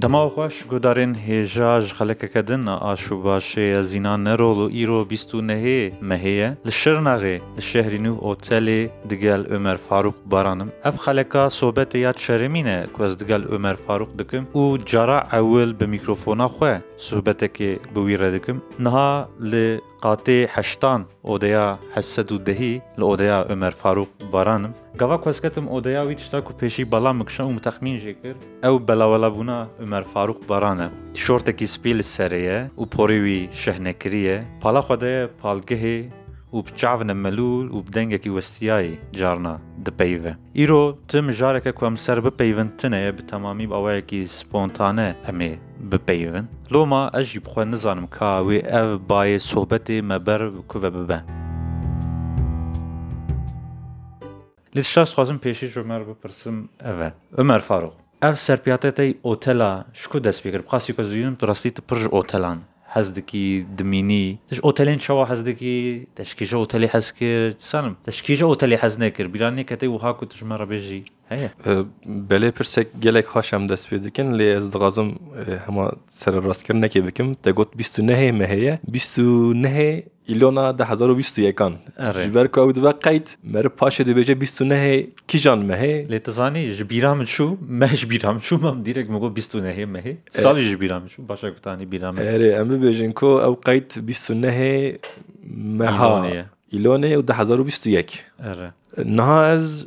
دما خوش گودارین هیجاج خلک کدن آشو باشه زینان نرول و ایرو بیستو نهی مهیه لشر نغی لشهرینو اوتلی دگل عمر فاروق بارانم اف خلکا صحبت یاد شرمینه که از دگل عمر فاروق دکم او جرا اول به میکروفونا خواه صحبت که بویره دکم نها ل قاطع حشتان اودیا حسد و دهی لأودیا عمر فاروق بارانم گاوا کوسکتم اودیا وی تشتا کو پیشی بالا مکشا و متخمین جکر او بلاولا بونا عمر فاروق بارانه تشورتکی سپیل سریه و پوریوی شهنکریه پالا خوده پالگهی و بچعفن ملول و بدنگکی وستیای جارنا دپیوه ایرو تم جارکه که ام سر بپیون تنه بتمامی باوه کی سپونتانه امی بپیون لو ما اجی بخواه نزانم که وی او بای صحبت مبر کوه ببن لشاش خوازم پیشی جو مر بپرسم اوه عمر فاروق اف سرپیاتتی اوتلا شکو دست بگیر بخواستی که زیونم درستی تپرج اوتلان حەزدکی دمینی تش ئۆتەلێن چاوە حەزدەکی تشکیژە ئۆتەلی حەز کرد سانم تشکیژە ئۆتەلی حەز نەکرد بیرانی کەتەی وهاکو تژمەڕە بێژی هەیە بەلێ پرسێک gelek خۆشم دەست پێ دکن لێ ez dixwazim hema serrastkirinekê bikim te got bîst û nehê me heye hezar û bîst û yekan ji ber ku dibe qeyt mer paşê dibêje bîst û nehê kîjan me hê lê tu zanî ji bîra min çû me ji bîra min çû mam dîrek me got bîst û nehê me hê salî ji bîra min çû başa gutanî bîra me erê em bibêjin ku ew qeyt bîst û nehê meha. De hezar û bîst û yek. Ere. Niha ez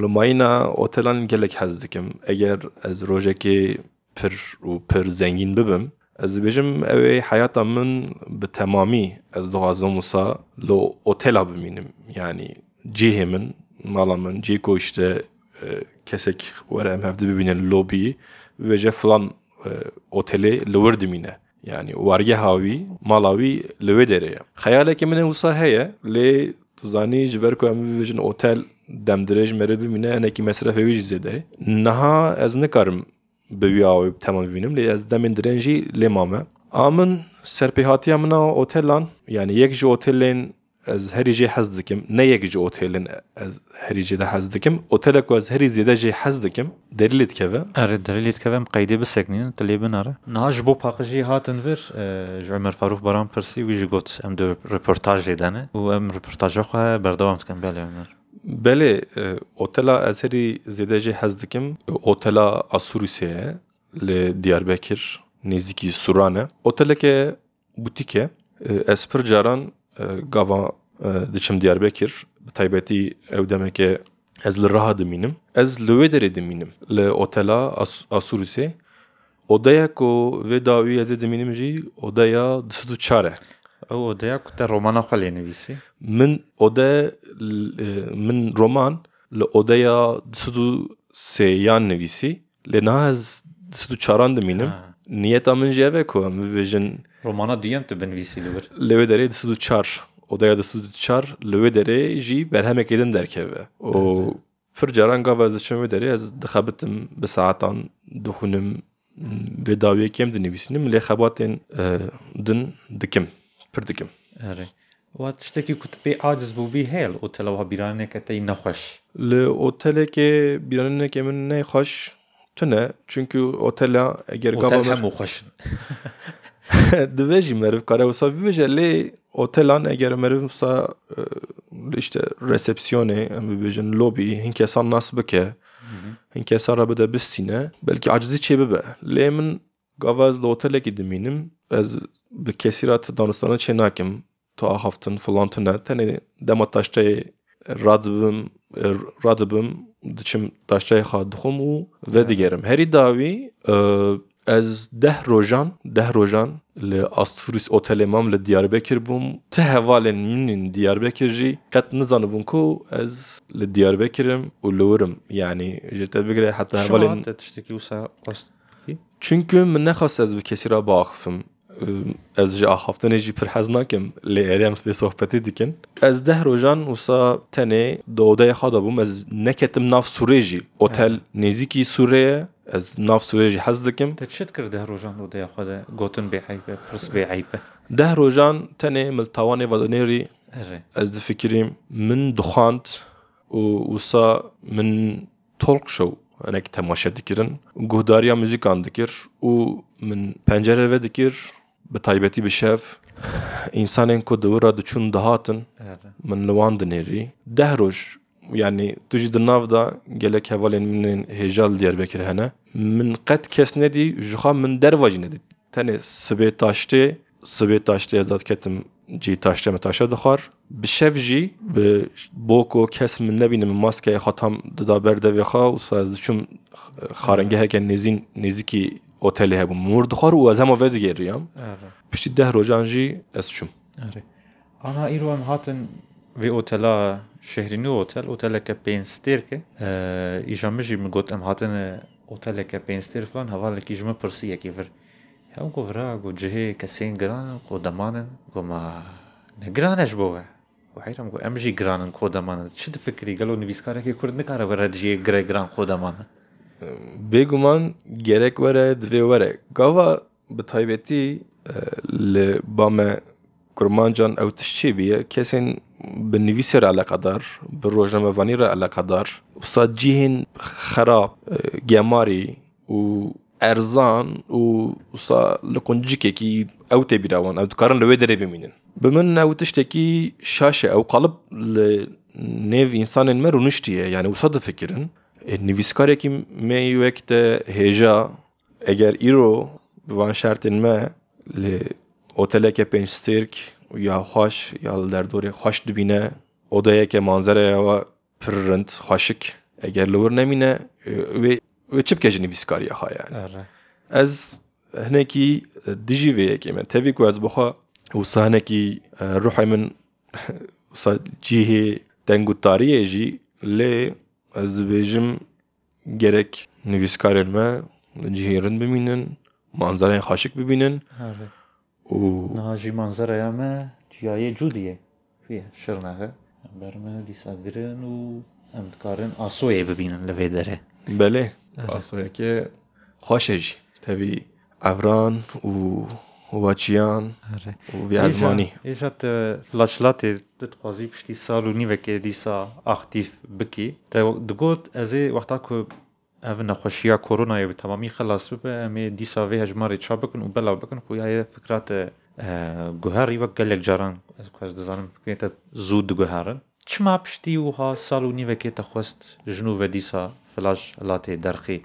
li mayîna otelan gelek hez dikim. Eger ez rojekê pir û pir zengîn bibim ez dibêjim ew ê heyata min bi temamî ez dixwazim wisa li otela bimînim. Yanî cihê min mala min cî ku işte kesek were em hev dibibînin lobî bibêje filan otelê li wir yani wargeha wî mala wî li wê derê ye. Xeyalekê min ê wisa heye lê tu zanî ku otel demdirêj mere bimîne hinekî mesrefê wî jî zêde. Niha ez به وی آوی تمام ببینم لی از دمین درنجی لی مامه. آمن سرپیهاتی من اوتلان یعنی یک جو اوتلین از هری جی حز دکم نه یک جو اوتلین از هری جی ده حز دکم از هری زیده جی حز دکم دلیلیت که آره دلیلیت که ام قیده بسکنین تلیبن بو باقجي هاتن ور آه، جو عمر فاروق برام پرسی ویجی ام دو رپورتاج دانه و ام رپورتاج خو بردوام کن بله عمر belê otela ez herî zêde jê hez dikim otela Asurîsê ye li Diyarbekir nêzîkî Suran e oteleke bûtîk e ez pir caran gava diçim Diyarbekir bi taybetî ew demeke ez li Riha dimînim ez li wê derê dimînim li otela Asurîsê odeya ku vê dawî ez ê dimînim jî odeya di sed û çar e odeya di sed û sêyan nivîsî lê niha ez di sed û çaran dimînim niyeta min jî ev e ku em bibêjin romana duyem tu binivîsî li wir li wê derê di sed û çar odaya di sed û çar li wê derê jî berhemekê din derkeve. Û pir caran gav ez diçim derê ez dixebitim bi saetan dixwînim vê dawiyekê em dinivîsînim lê xebatên din dikim pir dikim. Erê Wat tiştekî ku tu pê aciz bûbî heye li otela wiha bîraneke te yî nexweş li otelekê bîranînekê min neyxweş tune çünkü otela eger Otel hemû xweş in divê jî meriv kare wisa bibêje lê otelan eger meriv wisa işte resepsiyonê em bibêjin lobî hin kesan nas bike hin kesan re bide bistîne belkî acizî çê bibe lê min gava ez li otelekê dimînim ez kesî re danistana çê nakim tu axaftin filan tune tenê dema taşteyê radibim radibim diçim taşteyê xwe dixwim û vê digerim herî dawî ez deh rojan deh rojan li Asturis otelê mam li Diyarbekir bûm ti hevalên min Diyarbekir jî qet nizanibûn ku ez li Diyarbekirim û li wirim yanî ji te bigire heta hevalên te tiştekî wisa çünkü min nexwast ez bi kesî re biaxivim ez ji axaftinê jî pir hez nakim lê erê em vê sohbetê dikin. Ez deh rojan wisa tenê di odeya xwe de bûm ez neketim nav sûrê jî. Otel nêzîkî sûrê ez nav sûrê jî hez dikim. Te çi dikir deh rojan odeya xwe de gotin bêheybe pirs bêeybe deh rojan tenê mil tawanê vedanêrî erê. ez difikirîm min dixwand û wisa min talk show enek temaşe dikirin. Guhdariya müzikan dikir û min pencere ve dikir şev însanên ku di wira diçûn dihatin ere min li wan dinêrî. Deh roj yani tu jî di nav da gelek hevalên min ên hêja li Diyarbekir hene. Min qet kes nedî ji xwe min derva jî nedî tenê sibê taştê sibê taştê ez dat ketim cî taştê me taşa dixwar. Bi şev jî bi bo ku kes min nebîne min maskeye xatam dida ber devê xwe û ez diçûm xarengeheke nêzîn nêzîkî oteli hebû. Murdixwar û ez hema ve digeriyam piştî deh rojan jî ez çûm. Ana îro em hatin vê otela şehrînî otel oteleke pênstêr ke. Îja min jî min got em hatine oteleke pênstêr filan hevalekî ji min pirsiyekî vir. Ew govra got cihê kesên giran qodemanin goma ne giran e ji bo we. حیرم گو ئەم ژی گرانن خۆدەمانە چ فکری گەلو نویسکارێکی کورد نکارە بەرە جێ گرێگران خۆدەمانە divê were gava bi taybetî e, li bame kurmancan ew tiştî bîye kesên bi nivîsê re eleqedar bi rojnamevanî re eleqedar wisa cihên xerab gemarî û erzan û wisa li quncikekî ew tê bîra wan ew dikarin li wê derê bimînin bi min ew tiştekî şaş e ew qalib li nêv însanên me rûniştî ye yani wisa difikirin e, nivîskarekî me wek te hêja eger îro bi van şertên me li oteleke pênc stêrk ya xweş ya li derdorê xweş dibîne odayeke manzereya we pir rind xweşik eger li wir nemîne e, wê wê çi bike ji nivîskariya xwe yani ez hinekî dijî vê yekê me tevî ku ez bixwe wisa hinekî e, ruhê min cihê dengûtariyê jî lê ez dibêjim gerek nivîskarên me li cihê rind bimînin manzereyên xweşik bibînin ere û Niha jî manzereya me çiyayê cûdî ye Fiye şirnexe em ber me dîsa girin û em vî ezmanî Êja te flaşlatê tu dixwazî piştî sal û nîvekê dîsa aktif bikî te digot ez ê wexta ku ev nexweşiya koronayê bi temamî xelas bibe em ê dîsa vê hejmarê ça bikin û belav bikin xuya ye fikra te guherî wek gelek caran ez dizanim fikrê te zû diguherin çima piştî wiha sal û nîvekê te xwest ji nû ve dîsa flaşlatê derxî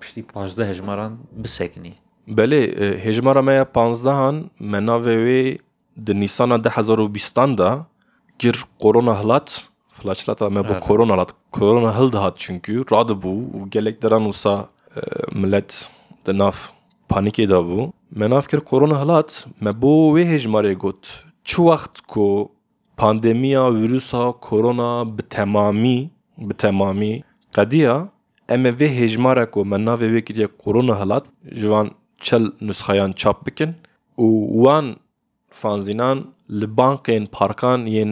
piştî pazdeh hejmaran bisekinî Belê e, hêjmara me ya panzdehan me navê wê di nîsana de hezar û bîstan da gir korona hilat flaşlata me bu korona hilat korona hil dihat çünkü radibû û gelek deran wisa e, millet di nav panîkê da bû me nav kir korona hilat me bo wê hêjmarê got çi wext ku pandemiya vîrusa korona bi temamî bi temamî qediya em ê vê hêjmara ku me navê wê kiriye korona hilat ji van çel nusxeyan çap bikin û wan fanzînan li bankên parkan yên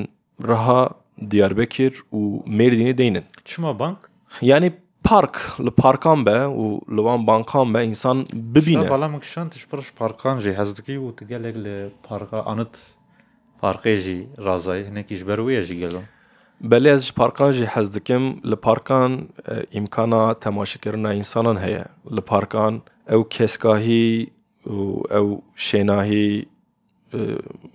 reha Diyarbekir û Mêrdînê deynin. çima bank Yani park li parkan be û li wan bankan be însan bibîne. Bala min kişan tij pir ji parkan jî hez dikî û tu gelek li parka anıt parkê jî razayî hinekî ji ber wê ye jî gelo Hez dikim li parkan e, îmkana temaşekirina însanan heye. Li parkan ew keskahî û ew şênahî e,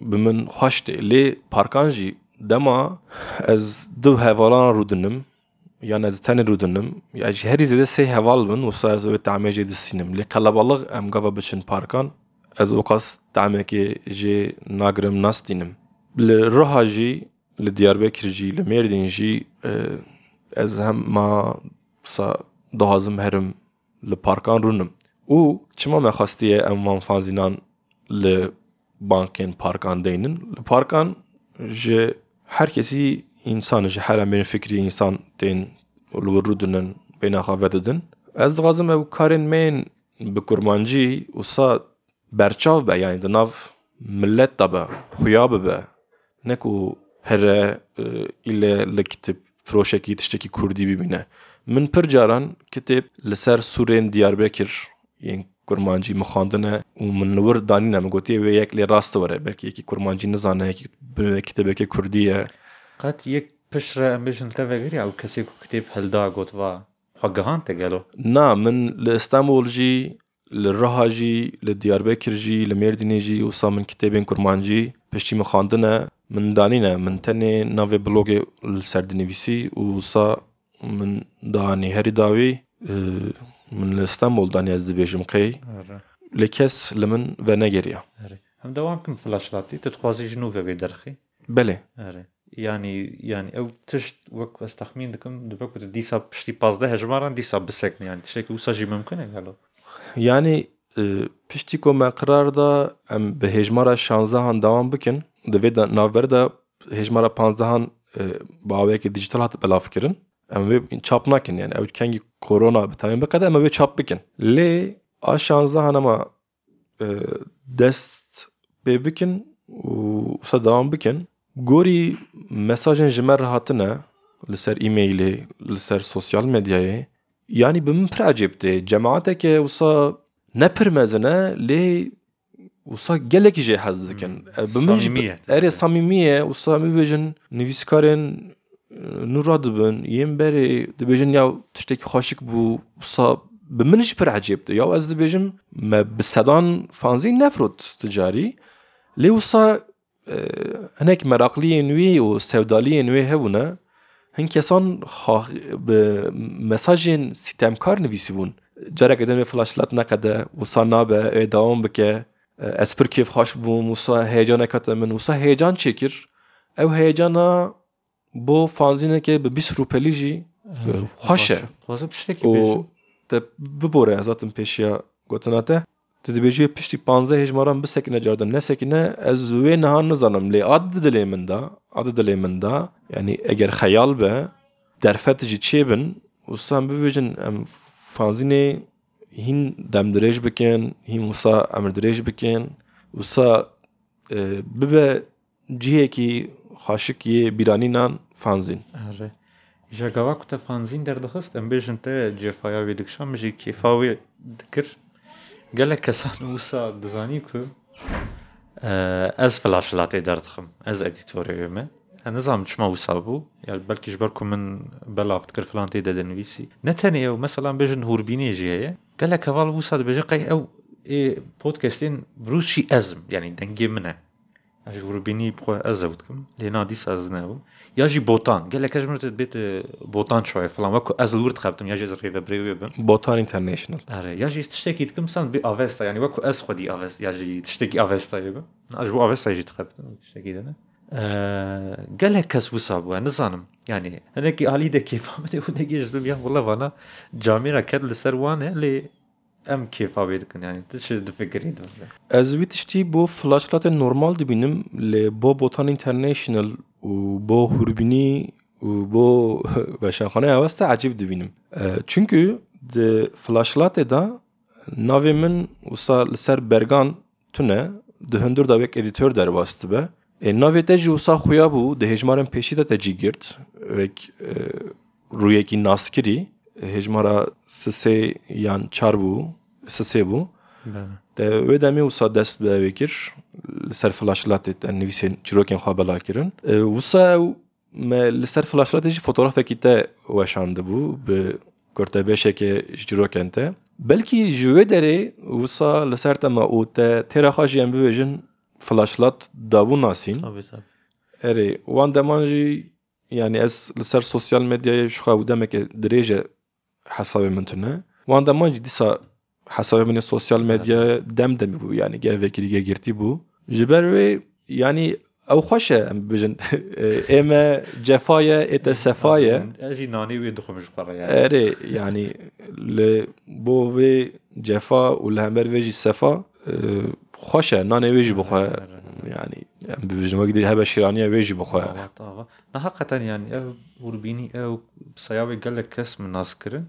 bi min xweş tê. Lê parkan jî dema ez du hevalan rûdinim yan ez tenê rûdinim ya ji herî zêde sê heval bin wisa ez wê temê jê distînim. Lê qelebalix em gava biçin parkan ez oqas temekê jê nagirim nastînim. Li Riha li Diyarbekir jî li Mêrdîn jî ez hema wisa dixwazim herim li parkan rûnim. û çima me xwestiye em van fanzînan li bankên parkan deynin li parkan ji her kesî însan ji her em fikrî însan tên li wir rûdinin bêhna xwe vedidin ez dixwazim ew karên me bi kurmancî wisa berçav be yani di nav millet de be xuya bibe ne ku هەرە ئیلە لە کتب فرۆشێکی تشتێکی کوردی ببینە من پر جاران کتێب لەسەر سوورێن دیاربێ کرد کورمانجی مخواندنە و منور دانینە مگوتی وێ یەک لێ ڕاستەوەرە بەکی یەکی کورمانجی نزانەیەکی کتێبێکی کوردیە. قەت یەک پشرە ئەمبژن تەڤگەری ئەو کەسێک و کتێب هەلدا گوتوا خەگەهان تەگەلۆ؟ نا من لە ئێستامۆلژی لە ڕەهاژی لە دیاربێ کرژی لە مێردینێژی وسا من کتێبێن کورمانجی پشتی مخواندنە Min danîne min tenê navê blogê li ser dinivîsî û wisa min danî herî dawî e, min li Stenbol danî ez dibêjim qey lê kes li min vernegeriya Em dewam kim flaşlatî tu dixwazî ji nû vevê derxî? Belê. Yani yani ew tişt wek ez texmîn dikim dibe ku tu dîsa piştî pazdeh hejmaran dîsa bisekne yani tiştekî wisa jî mimkin e gelo yani e, piştî ku me qirar da em bi hejmara Diveda navverda hejmara panzahan e, baveke dijital hat bela fikirin. Em ve çap nakin yani ev kengi korona bitamin bekade em ve çap bikin. Le aşanza hanama e, dest be bikin u sa devam bikin. Gori mesajın jimer rahatına li ser e-mailê li ser sosyal medyayê yanî bi min pir ecêb tê cemaeteke wisa nepirmezine lê وصا جالك جي حز كان. أه، بمنج أري صميمية وصامي بيجن نيفيسكارن أه، نوراد بن يمبري دبيجن يا تشتك خاشك بو وصا بمنج بر عجيب يا از دبيجن ما بسدان فانزي نفروت تجاري لي وصا أه، هناك مراقلي نوي وسودالي نوي هبونا. هن كسان خاخ بمساجين ستامكار نفسي بون. جارك ادن بفلاشلات نقدا وصانا بدوام بكه ez pir kêfxweş bûm wisa heyecaneke te min wisa heyecan çêkir ew heyecana bo fanzînekê bi bîst rûpelî jî xweş e û te bibore ez hatim pêşiya gotina te. Tu dibêjî piştî panzdeh hejmaran bisekine cardan. Nesekine ez wê niha nizanim. Lê ad di dilê min da ad di dilê min da. Yanî eger xeyal be derfet jî çêbin wisa em bibêjin em fanzînê hîn demdirêj bikin hîn wisa emirdirêj bikin. Wisa bibe cihekî xweşik yê bîranînan fanzîn. Ji gava ku te fanzîn derdixist em bêjin te cêfaya wê dikişan min jî kêfa wê dikir. Gelek kesan wisa dizanî ku ez flaşlatê derdixim ez edîtorê me nizam çima wisa bû ya belkî ji ber ku min belav dikir filan tê de dinivîsî ne tenê ew mesela bêjin hûrbînê jî heye gelek heval wisa dibêje qey ew ê podcastên rûs jî ezim yani dengê min e ji hûrbînî bixwe ez ew dikim lê na dîsa ez nebûm ya jî botan gelek ez min bête botan çoye filan wekku ez li wir dixebtim ya jî ez rêveberê wê bim botan international ere ya jî tiştekî dikim san bê avesta yani gelek kes wisa bûye nizanim yani hinekî alî de kêfa min û negê ji bim ya wila vana camêra ket li ser wan e lê em kêfa wê dikin yani tu çi difikirî ez wî tiştî bo flaşlatên normal dibînim lê bo botan international û bo hûrbînî û bo weşanxaneya westa ecîb dibînim çünkü di flaşlatê da navê min ser bergan tune di hundir da wek edîtör derbas dibe navê te jî wisa xuya bû di hejmarên pêşî de te cî girt wek rûyekî naskirî hejmara sisê yan çar bû sisê bû. Te wê demê wisa dest bi evê kir li ser flaşlatê te nivîsên çîrokên xwe bela kirin. Wisa ew me li ser flaşlatê jî fotoğrafekî te weşandibû bi kurtebêşekê ji çîrokên te belkî ji wê derê wisa li ser te me û te têra xwe jî em bibêjin فلاشلات دابو ناسين طبي طبي اري وان دمانجي يعني اس لسر سوسيال ميديا شخا ودمك دريجة حسابي من تنه وان دمانجي ديسا حسابي من سوسيال ميديا دم دم بو يعني جاي فكري جيرتي بو جبروي يعني أو خوشه ام بجن اما جفايا اتا سفايا أجي ناني وين دخو مش قرا يعني اري يعني بوفي جفا ولا همر فيجي سفا خوشه نان ویجی بخوا يعني ببزن وقدي هبا شيرانية ويجي بخوا طبعا حقا يعني أو وربيني أو صياوي قال لك كاس من ناسكرن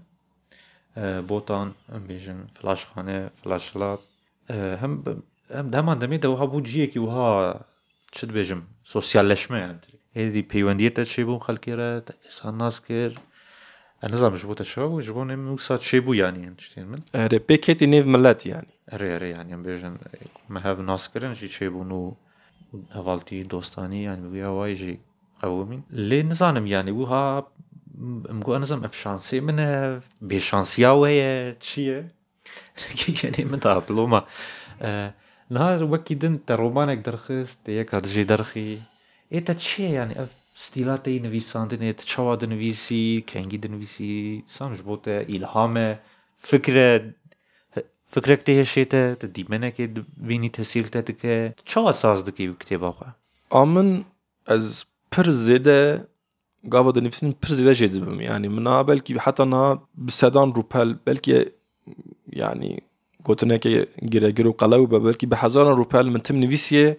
آه، بوتان ام بيجن فلاش خانه فلاش فلاشلات آه، هم هم ده من دمي ده وها جيه كي وها شد بيجم سوسيالشمه يعني هذه بيوندية تشيبون خلقيرة تأسان ناسكر نزانم ژ بۆتە شەوە ژ بۆ نێ سات شێ بوو یانیان شتێن من؟ ئەرێ پێکێتی نێو ملات یانی؟ ئەرێرە یانیان بێژن مەهاب ناسکردنشی چێبوون و هەواڵتی دۆستانی یان بووە وایژی ئەومین لێ نزانم یانی بوو ها ئەمگو ئەنزم ئەپشانسی منە بێشانسیا وەیە چییە؟ من تاڵۆمە نار وەکی دن تە ڕۆمانێک دەرخست یەک کاتژی دەرخی. ئێتە چیە یانی؟ ئەف اصطلاح ای نویسندنت چوا دنویسی کنگی دنویسی سمج بوته الهام فکر فکرک ته شیته ته دیمنه که وینی تسهیل ته که چوا ساز دکی کتاب خو امن از پر زده قاوا دنفسن پر زده جدبم يعني منا بلكي حتى انا یعنی روبل بلكي يعني قلت هناك جراجر وقلاوبة بلكي بحزان روبل من تم نفسيه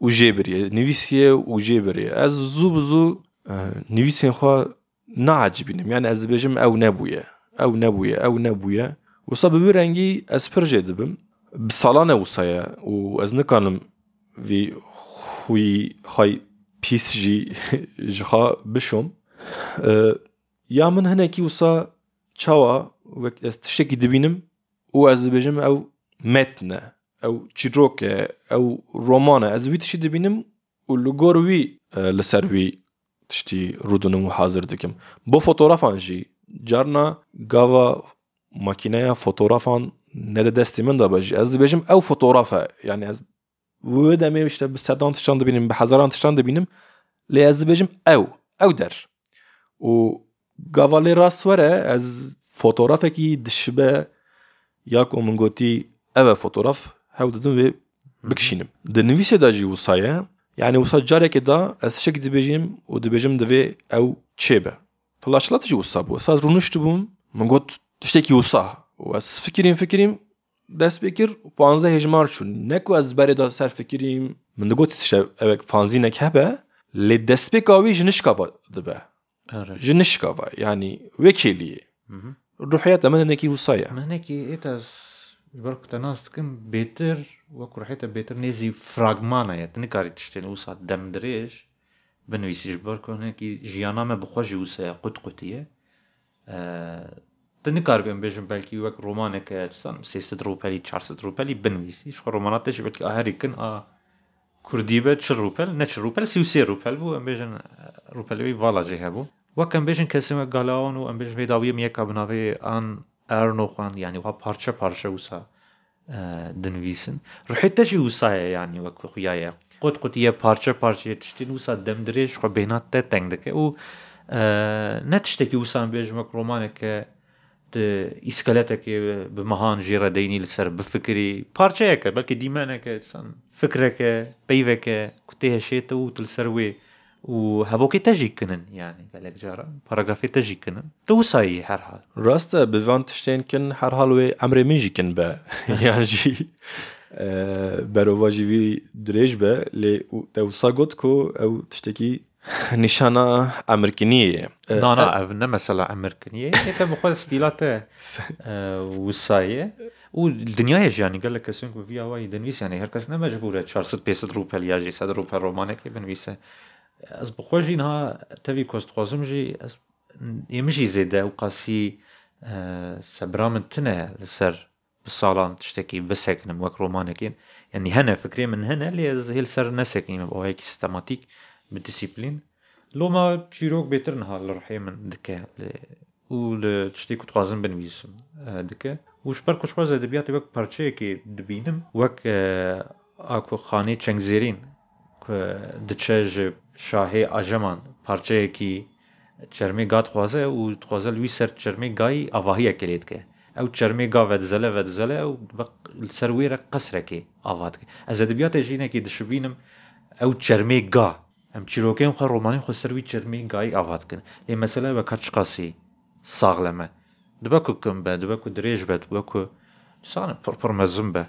و جبریه نویسیه و جبریه از زو بزو نویسین خوا نعجبینم yani از بجم او نبویه او نبویه او نبویه وصا به رنگی از پر جدی بم بسالانه وصايا و از نکانم وی خوی خای پیس جی جخا بشم یا من هنکی وصا چاوا وقت از تشکی دبینم و از بجم او متنه او چیروکه او رومانه از وی تشی دبینم و لگور وی لسر وی تشتی رودنم و حاضر دکم بو فوتوغرافان جی جارنا گاوا ماکینه فوتوغرافان نده دستی من دا بجی از دبیجم او فوتوغرافه yani از و دمه işte bi sedan tişan dibînim bi hezaran tişan dibînim lê ez dibêjim ew ew der û gava lê rast were ez fotoğrafekî hew vê bikişînim di nivîsê da jî wisa ye yani wisa carekê da ez şek dibêjim û dibêjim divê ew çê be. Flaşlat jî wisa bû. Saz rûnişt bûm min got tiştekî wisa û ez fikirîm fikirîm dest pê kir û panze hejmar çûn. Ne ku ez berê da ser fikirîm min digotî tişe evek fanzînek hebe lê destpêka wî ji nişkava dibe. Ji nişkava yani wekêliyê ruhiyeta min hinekî wisa ye منكي إيتا برك تناستكم بيتر وكو رحيتا بيتر نيزي فراغمانا يا تنكاري تشتين وسا دم دريش بنويسيش بركو هنكي جيانا ما بخوجي وسا قد قطية تنكار بين بيجن بلكي وك رومانك سان سيست روبالي چارست روبالي بنويسي شو رومانات تش بلكي آهري كن آه كردي به چل روبل نه چل روبل سی و سی روبل بو ام بیجن روبل وی والا جه هبو وک ام بیجن کسیم گالاون و ام بیجن ویداوی میکا بناوی آن ئەرنۆ خوان ینی وا پارچە پارچە وسا دنویسن. ڕحێتەشی وسایە ینی وەک خویایە قوت قوتیە پارچە پارچە تشتین وسا دەم درێژ خۆ بینات تە تەنگ دەکە. و نە تشتێکی وسان بێژمەک ڕۆمانێکە ئیسکەلەتێکی بمەهان ژێرە دەینی لەسەر بفکری پارچەیەەکە بەکە دیمانەکە فکرەکە پەیوەکە کوتێ هەشێتە و تلسەر وێ و وهبوكي تجي كنن يعني قالك جارة باراغرافي تجي كنن. تو توصي حرها راست بفانتشتين كن حرها لوي امري ميجي كن با. يعني آه، جي برو في دريج با لي توصا كو أو تشتكي نشانة أمريكانية. آه، لا لا آه، أبنا مثلا أمريكانية. هيك بقول ستيلات وصاية. والدنيا يجي يعني قال لك سنكو فيها واي دنويس يعني هركز مجبورة 400 روبل يجي 100 روبل رومانك بنويسة. از بخوجي انها تبي كوست خوزم جي يمشي زيدا وقاسي سبرا من تنه لسر بالصالان تشتكي بسكن وك رومانكين يعني هنا فكري من هنا اللي هي لسر نسكين أو هيك سيستماتيك بالديسيبلين لو ما تشيروك بيتر نهار لرحي من دكا و تشتي كنت غازم بنويسم دكا وش بركو شواز ادبياتي وك parçe كي دبينم وك اكو خاني چنگزيرين دچه شاهي اجمان parçe كي چرمي گات خوازه و خوازه لوي سر چرمي گاي اواهي كليت كه او چرمي گا ودزله ودزله او سر وير قصره كي آوات كي از ادبيات جينه كي دشبينم او چرمي گا ام چیرۆکەیم خە ڕۆمانی خۆ سەروی چرمی گای ئاوات کرد لێ مەسەلا بە کەچ قاسی ساغلەمە دبەکو کەم بە دبەکو درێژ بێت وەکو سانە پڕپڕ مەزم بە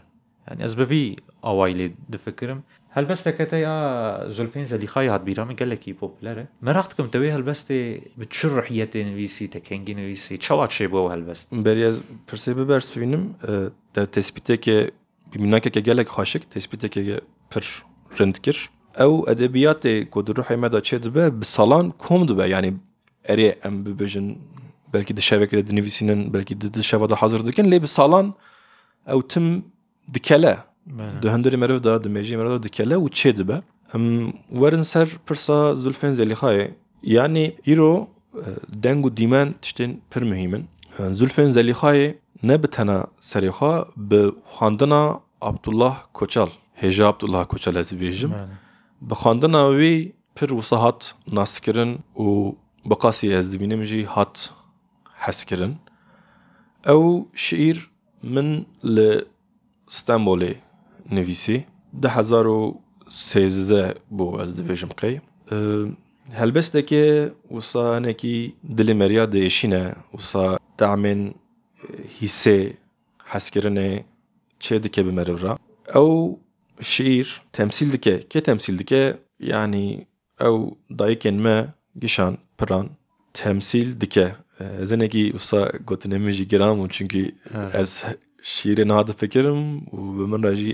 يعني از بفي اوايلي دفكرم هالبستة يا زلفين زليخاي هاد بيرامي قال لك بوبلاره مرختكم توي هالبستة بتشرح يتي نويسي تكنجي نويسي تشوات شي بو هالبست برياز برسيبه برسوينم ده تثبيته که بمناك که قال لك خاشك تثبيته که پر رندكر او ادبیات کو در روح مدا چه دبه به سالان کم دبه yani eri em bibêjin belkî di şevekê dinivîsînin belkî di şeva da hazır dikin lê bi salan ew tim dikele Dhe ndërimi rëvda dhe me gjimi rëvda dhe kele u qedbe. Uverën ser përsa zëlfen zelihaj. Yani iro e, dengu dimen tiştin pir mühimin. E, Zülfen zelihaj ne bitene seriha bi xandina Abdullah Koçal. Heja Abdullah Koçal ez bêjim. Bi xandina wê pir wisa hat naskirin û bi qasî ez dibînim jî hat heskirin. Ew şiir min li نویسی ده هزار و سیزده بو از دبیجم قی هەلبەستێکێ وسا هەنێکی دلی مەریا دەیشینە وسا دامێن هیسێ حەسکردنێ چێ dike bi merivra ew şîîr temsîl dike kê temsîl dike yanî ew dayîkên me gişan piran temsîl dike ez hinekî wisa gotinê min jî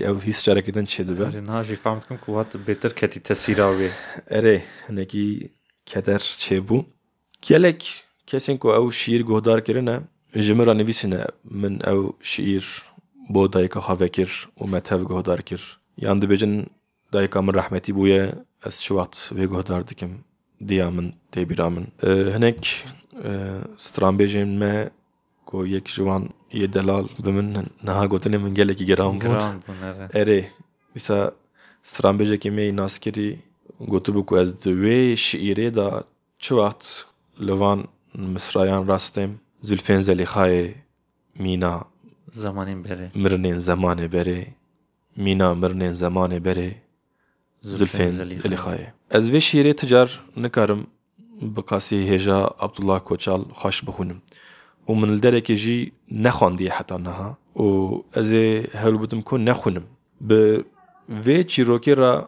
ew hîs carekê din çê dibe niha jî fehm dikim ku hat bêtir ketî te sîra wê erê hinekî keder çêbû gelek kesên ku ew şîîr guhdar kirine ji min re nivîsîne min ew şîîr bo dayika xwe vekir û me tev guhdar kir. Yan dibêjin dayika min rehmetî bûye ez şiwat vê guhdar dikim diya min tê bîra min hinek stranbêjên me کو یک جوان یه دلال به من نه گوتنه من گله کی گرام بود اره ایسا سرام بجه که می ناس کری گوتو بکو از دوی شعیره دا چه وقت لوان مصرایان راستیم زلفین زلیخای مینا زمانین بره مرنین زمان بره مینا مرنین زمان بره زلفین زلیخای از وی شعیره تجار نکارم بقاسی هجا عبدالله کوچال خوش بخونم ومن لذلك كيجي نخون دي حتى نها و ازي هلو بتمكن نخونم. ب في تشيروكيرا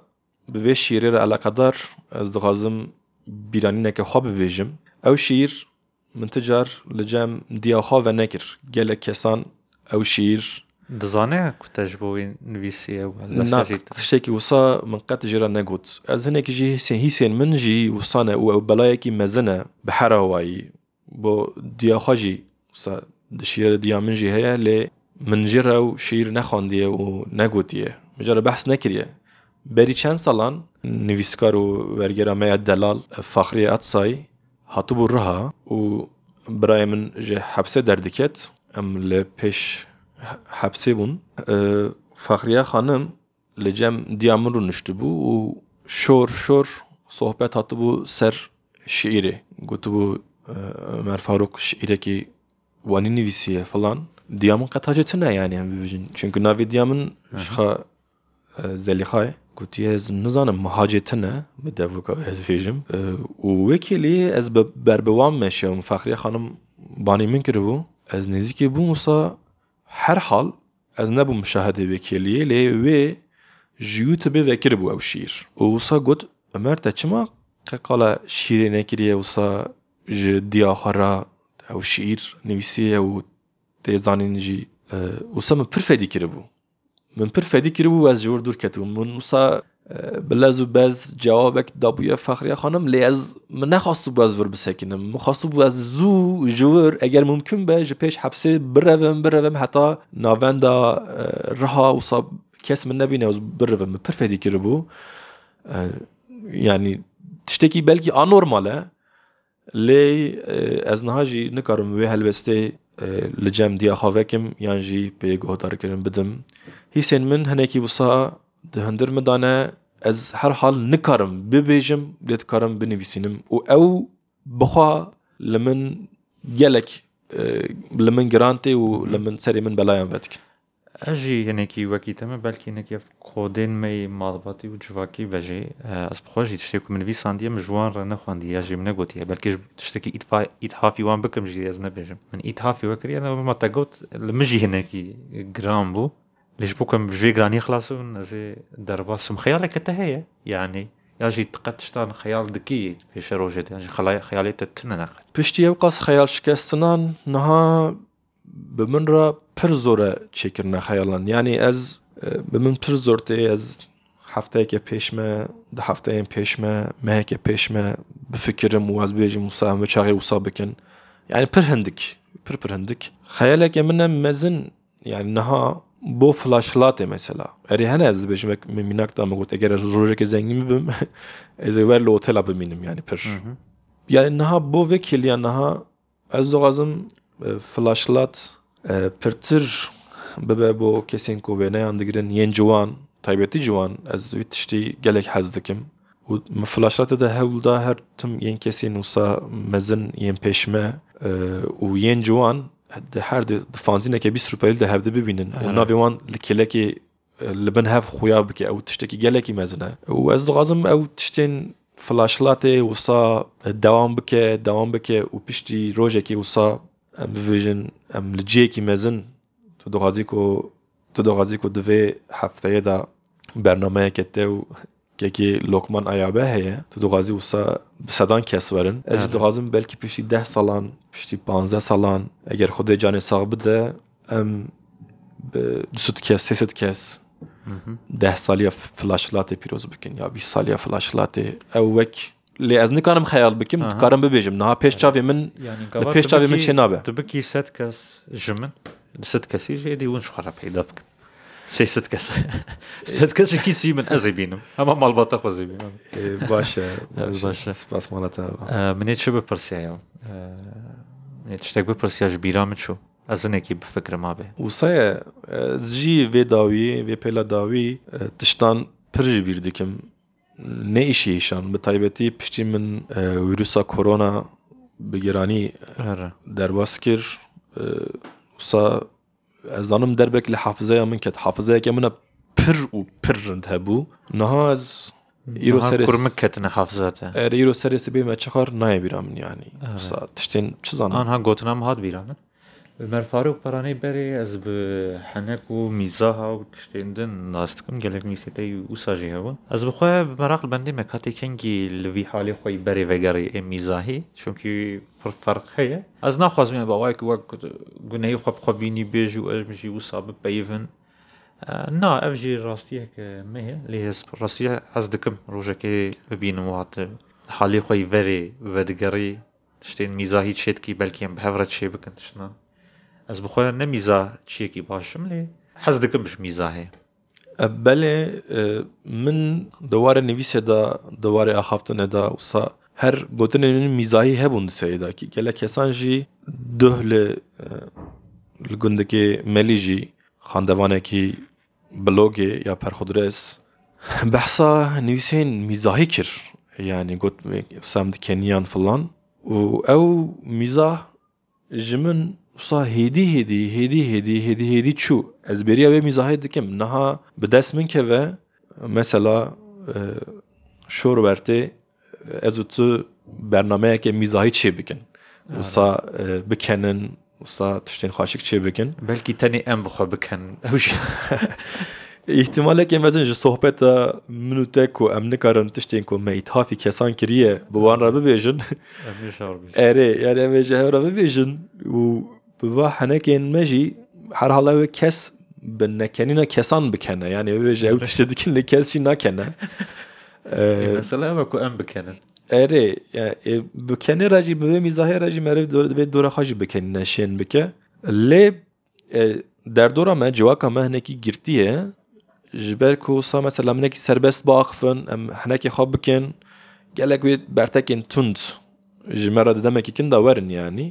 في شيريرا على قدر از دغازم بيرانينك خواب بيجم أو شير من تجار لجام ديا خواب نكر. قالك كسان أو شير. دزانه كنت جبوي نفيسي ولا نعم، ساجيت تشتكي وصا من قات جرا ناقوت از هناك جي سين هي سين من جي وصانا أو بلايكي بحر هواي. Lê min jî re ew şîr nexwandiye û negotiye min jî re behs nekiriye berî çend salan nivîskar û wergera me ya delal Faxriye Atsay hatibû riha û birayê min ji hepsê derdiket em li pêş hepsê bûn Faxriye xanim li cem diya min rûniştibû û şor şor sohbet hatibû ser şîîrê gotibû Ömer Faruk şîîrekî wanî nivîsiye filan diya min qet hacê tune yanî em bibêjin çünkü navê diya min ji xwe Zelîxay gotiye ez nizanim mihacê tune bi devûka ez bêjim û wekî lê ez bi berbiwan meşewim Faxriye xanim banî min kiribû ez nêzîkê bûm wisa her hal ez nebûm müşahedê wekêliyê lê wê ji YouTubeê vekiribû ew şîr û wisa got Ömer te çima qeqala şîrê nekiriye wisa جدية أخرى أو شعير نويسية و تيزانين جي وسا من برفادي كربو من برفادي كربو از جور دور كتو من وسا بلاز و باز جوابك دابويا فخرية خانم لیز من نخواستو باز ور بسکنم مخواستو باز زو جور اگر ممکن به جپیش حبسه بروم بروم حتی ناوند رها وصاب کس من نبینه از بروم پرفیدی کربو یعنی تشتکی بلکی آنورماله لی از نها جی نکارم وی هلبسته لجم دیا خواکم یان جی پی گوهدار کرن بدم. هیسین من هنکی وسا دهندر مدانه از هر حال نکارم ببیجم لیت کارم بنویسینم. و أو بخوا لمن گلک لمن گرانتی و لمن سری من بلایان بدکن أجي هناك وكي تما بالك هناكي في كودين مالباتي مضبطي وجواكي باجي اس بروجي تشتكي من في سانديا مجوان رانا خواندي أجي من قوتي بالك تشتكي ايت ايت هافي وان بكم جي ازنا بيجم من ايت هافي وكري أنا ما لمجي المجي هناكي جرامبو ليش بوكم جي غراني خلاصو زي ضربة سم خيالك انت هي يعني ياجي تقد شطان خيال ذكي في شروجي ياجي خيالي تتننق بشتي يوقص خيال شكاستنان نها bi min re pir zor e çêkirine xeyalan yanî ez bi min pir zor tê ez hefteyeke pêş me di hefteyên pêş me meheke pêş me bifikirim û ez bêjim wisa em çaxê wisa yani pir hindik pir pir hindik. Xeyeleke min em mezin yani niha bo flashlatê e mesela. Erê hene ez dibêjim vek min mînak da me got eger ez rojeke zengî bibim ez ê wer li otela bimînim yani pir. Yani niha bo vekîliya niha ez dixwazim flaşlat. Pirtir bibe bo kesên ku wêneyan digirin yên ciwan taybetî ciwan ez wî tiştî gelek hez dikim û flaşlatê de hewl da her tim yên kesên wisa mezin yên pêşme û yên ciwan di her di fanzîneke bîst rûpeyî de hevde bibînin û navê wan li kelekê li bin hev xuya bike. Ew tiştekî gelekî mezin e û ez dixwazim ew tiştên flaşlatê wisa dewam bike dewam bike. Û piştî rojekê wisa ام ببیژن ام لجیه کی مزن تو دو غازی کو تو دو غازی کو دوی هفته دا برنامه کته و که که لوکمان ایابه هیه تو دو غازی وسا سدان کس ورن از دو غازم بلکی پیشی ده سالان پیشی 15 سالان اگر خود جان ساق بده ام دوست کس سیست کس ده سالی فلاشلات پیروز بکن یا 20 سالی فلاشلات او وک لێ ئەز نکانم خەیال بکەم کارم ببێژم. نها پێش چاوێ من پێش چاوێ من چێ نابێ؟ تو بکی سەد کەس ژ من؟ سەد کەسی ێدی ون خۆرە پیدا بکەن سێ کەس. سەد کەسێکی سی من ئەزی بینم. ئەمە ماڵباتە خۆزی بینم. باشە باشە سپاسمانەتە منێ چ بپرسیەوە شتێک بپرسیاش بیرا من چوو ئەزنێکی بفکرما بێ وسایە زژی وێداوی وێ پێلا داوی تشتان پرژ بیر دیکەم ne îşî hêşan bi taybetî piştî min wîrusa korona bi giranî derbas kir. Wisa ez zanim derbek li hafızeya min ket. Hafızeyeke min e pir û pir rind hebû. Niha ez îro serê kur min ketine hafzete er îro serê sibê me çixar nayê bîra min yanî wisa tiştên çi zanim anha gotina min hat bîra min Ömer Faruk Paranê berê ez bi henek û mîzaha û tiştên din nas dikim gelek mîsetê wisa jî hebûn ez bi xwe bi meraq li bendê me katê kengî li vî halê xwe berê vegerê ê mîzahî çunkî فرق هەیە ئەس ناخوازمێ باوایکە وەک گونەی خۆ بخۆ بینی بێژ و ئەژی وسا بپەیڤن نا ئەو ژی ڕاستیەکە مەیە لێ ڕاستیە ئەس دکم ڕۆژەکەی ببینم واتە حالی خۆی vەرێ vedigerî tiştên mîzahî çêtkî belkî em bi hev re çê bikin tişna ez bi xwe ne mîza çiyekî başim lê hez dikim biş mîzahê belê min di warê nivîsê da di warê axaftinê da wisa her gotinên mîzahî hebûn di serê ki gelek kesan jî duh li li gundekê melî jî xandevanekî blogê ya perxudres behsa nivîsên mîzahî kir yani got sam dikeniyan filan û ew mîzah ji min wisa hêdî hêdî hêdî hêdî hêdî hêdî çû ez bêriya vê mîzahê dikim. Niha bi dest min keve mesela şor wertê ez û tu bernameyeke mîzahî çê bikin wisa bikenin wisa tiştên xweşik çê bikin. Belkî tenê em bixwe bikin ew jî ihtimalekê mezin ji sohbeta min û te ku em nikarin tiştên ku me îthafî kesan kiriye bi wan re bibêjin. Erê yani em ê ji hev re bibêjin û bi va henekên me jî her hala wê kes bi nekenîna kesan bikene. Yani wê ji ew tiştê dikin lê kes jî nakene mesela ew ku em bikenin erê bikenê re jî bi vê mîzahê re jî meriv divê dora xwe jî bikenîne şên bike. Lê derdora me civaka me hinekî girtiye ji ber ku sa mesela minekî serbest biaxivin em hinekê xwe bikin gelek wê bertekên tund ji me re di demekî kin de werin yanî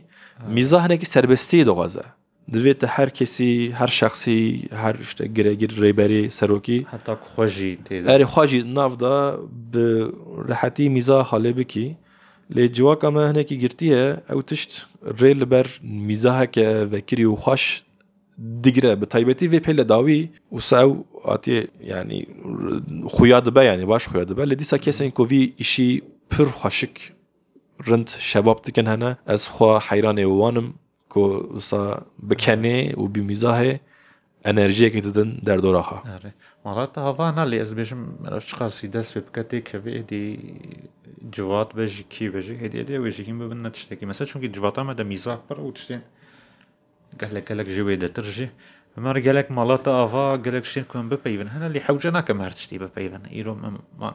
mîza hinekî serbestiyê dixwaze divê te her kesî her şexsî her işte giregir rêberî serokî heta xwe jî erê xwe jî nav da bi rehetî mîza halê bikî lê civaka me hinekî girtiye ew tişt rê li ber mîzaheke vekirî û xweş digire. Bi taybetî vê pêle dawî wisa ew hatiye yanî xuya dibe yanî baş xuya dibe. Lê dîsa kesên ku vî îşî pir xweşik رند شباب تکن هنه از خوا حیران وانم که وسا بکنه و بمیزاه انرژی که تدن در دورا خواه آره. مالات هوا نالی از بیشم رشقا سیدس ببکتی که به ایدی جواد بجی کی بجی ایدی ایدی بجی ببین نتشتی که مثلا چونکه جواد جوات ده میزاه پر و تشتین قلق قلق جوی ده ترجی مر قلق مالات شین کن بپیون. كون ببيفن هنا اللي حوجناك بپیون. ایرو إيرو ما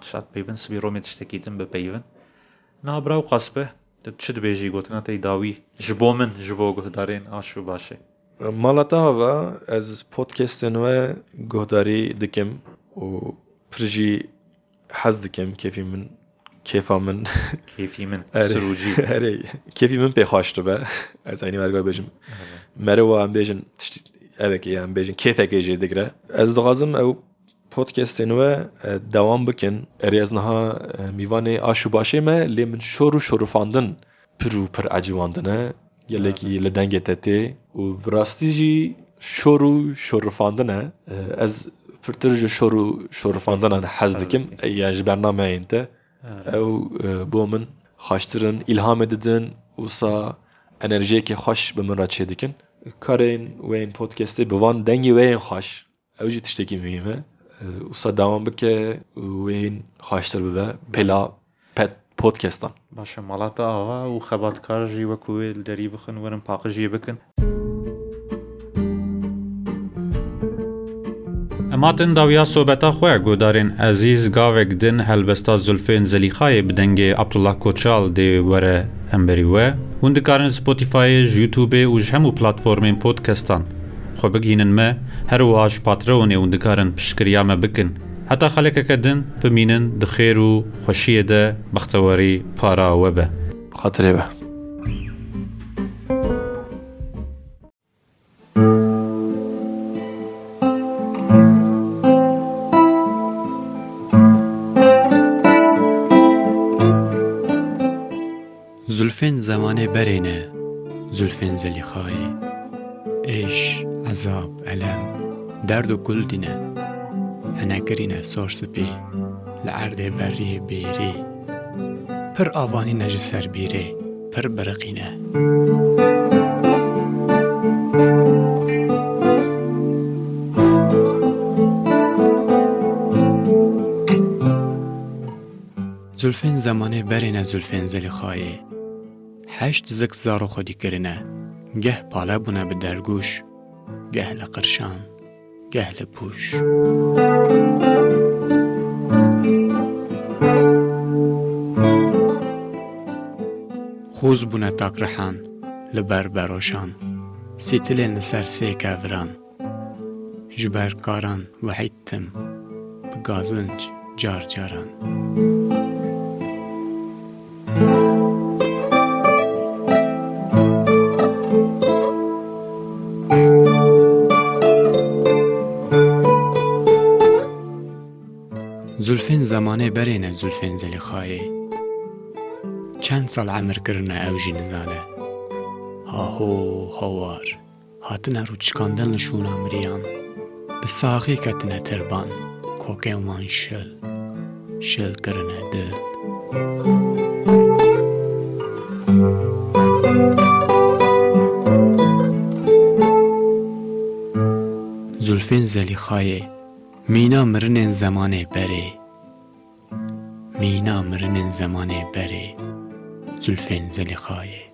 سبی رومی تشتی متشتكيتن بپیون. نابرا و قەسبێ چ دبێژی گوتنەتەی داوی ji bo min ji bo guhdarên aş û başê e. Mala te hava ez podkestên we guhdarî dikim û pirjî hez dikim kefî min kêfa min. Kêfî min erûcî herê kefî min pêxwaş dibe. Ez aynî werga bêjim. Mere wa em bêjin tiştî evekê em bêjin kêfekê jê digre. Ez dixwazim ew podcastê e, devam bikin erêzniha e, mîvanê aş û başê me lê min şor û şorûfandin pir û pir ecivandine gelekî li dengê te tê û bi rastî jî şor û şorûfandine e, ez pirtir ji şor û şorûfandinan hez dikim. E, ya ji bernameyên te. Ew e, bo min xweştirin îlhamê didin wisa enerjiyekê xweş bi min re çê dikin. Karên wên podcastê bi van dengê weyên xweş. E. usadamam که وین خواشتر ببه پلا پت پودکستان باشه مالاتا آوا و خباتکار جی وکوی دری بخن ورن پاق جی بکن ماتن داویا صوبەتا خۆیان گۆدارێن ئەزیز گاوێک دن هەلبەستا زولفێن زەلیخایە بدەنگێ ئەبتوڵا کۆچال دێ وەرە ئەمبەری وە هون دکارن سپۆتیفاایە ژوتوبێ وژ هەموو پلتفۆرمین پۆتکەستان xwe bigînin me her wiha ji Patreonê hûn dikarin piştgiriya me bikin heta xelekeke din bimînin di xêr û xweşiyê de bextewerî para we be خاطرێ بە زلفên zemanê berê ne Zülfên zelîxayê عذاب علم. درد و گل دینه هنگرینه سار سپی. لعرد بری بیری. پر آوانی نجی سر بیری. پر برقینه زلفین زمانه برین، زلفین زلی خواهی. هشت زک زارو خودی کرنه گه پاله بونه به درگوش. گهل قرشان گهل پوش. خوز بونه تاکرحان لبر براشان سیتلین سرسی کوران جبرکاران وحیدتم بگازنج جار جاران. Berê ne zülfên zelîxayê Çend sal emir kirine ew jî nizane Haho hawar Hatine rû çikandin li şûna miriyan Bi saxî ketine tirban Kokên wan şil Şil kirine dil Zülfên zelîxayê مینا مرنن زمان بره. مینا مرنن زمان بره. زلفین زلیخایه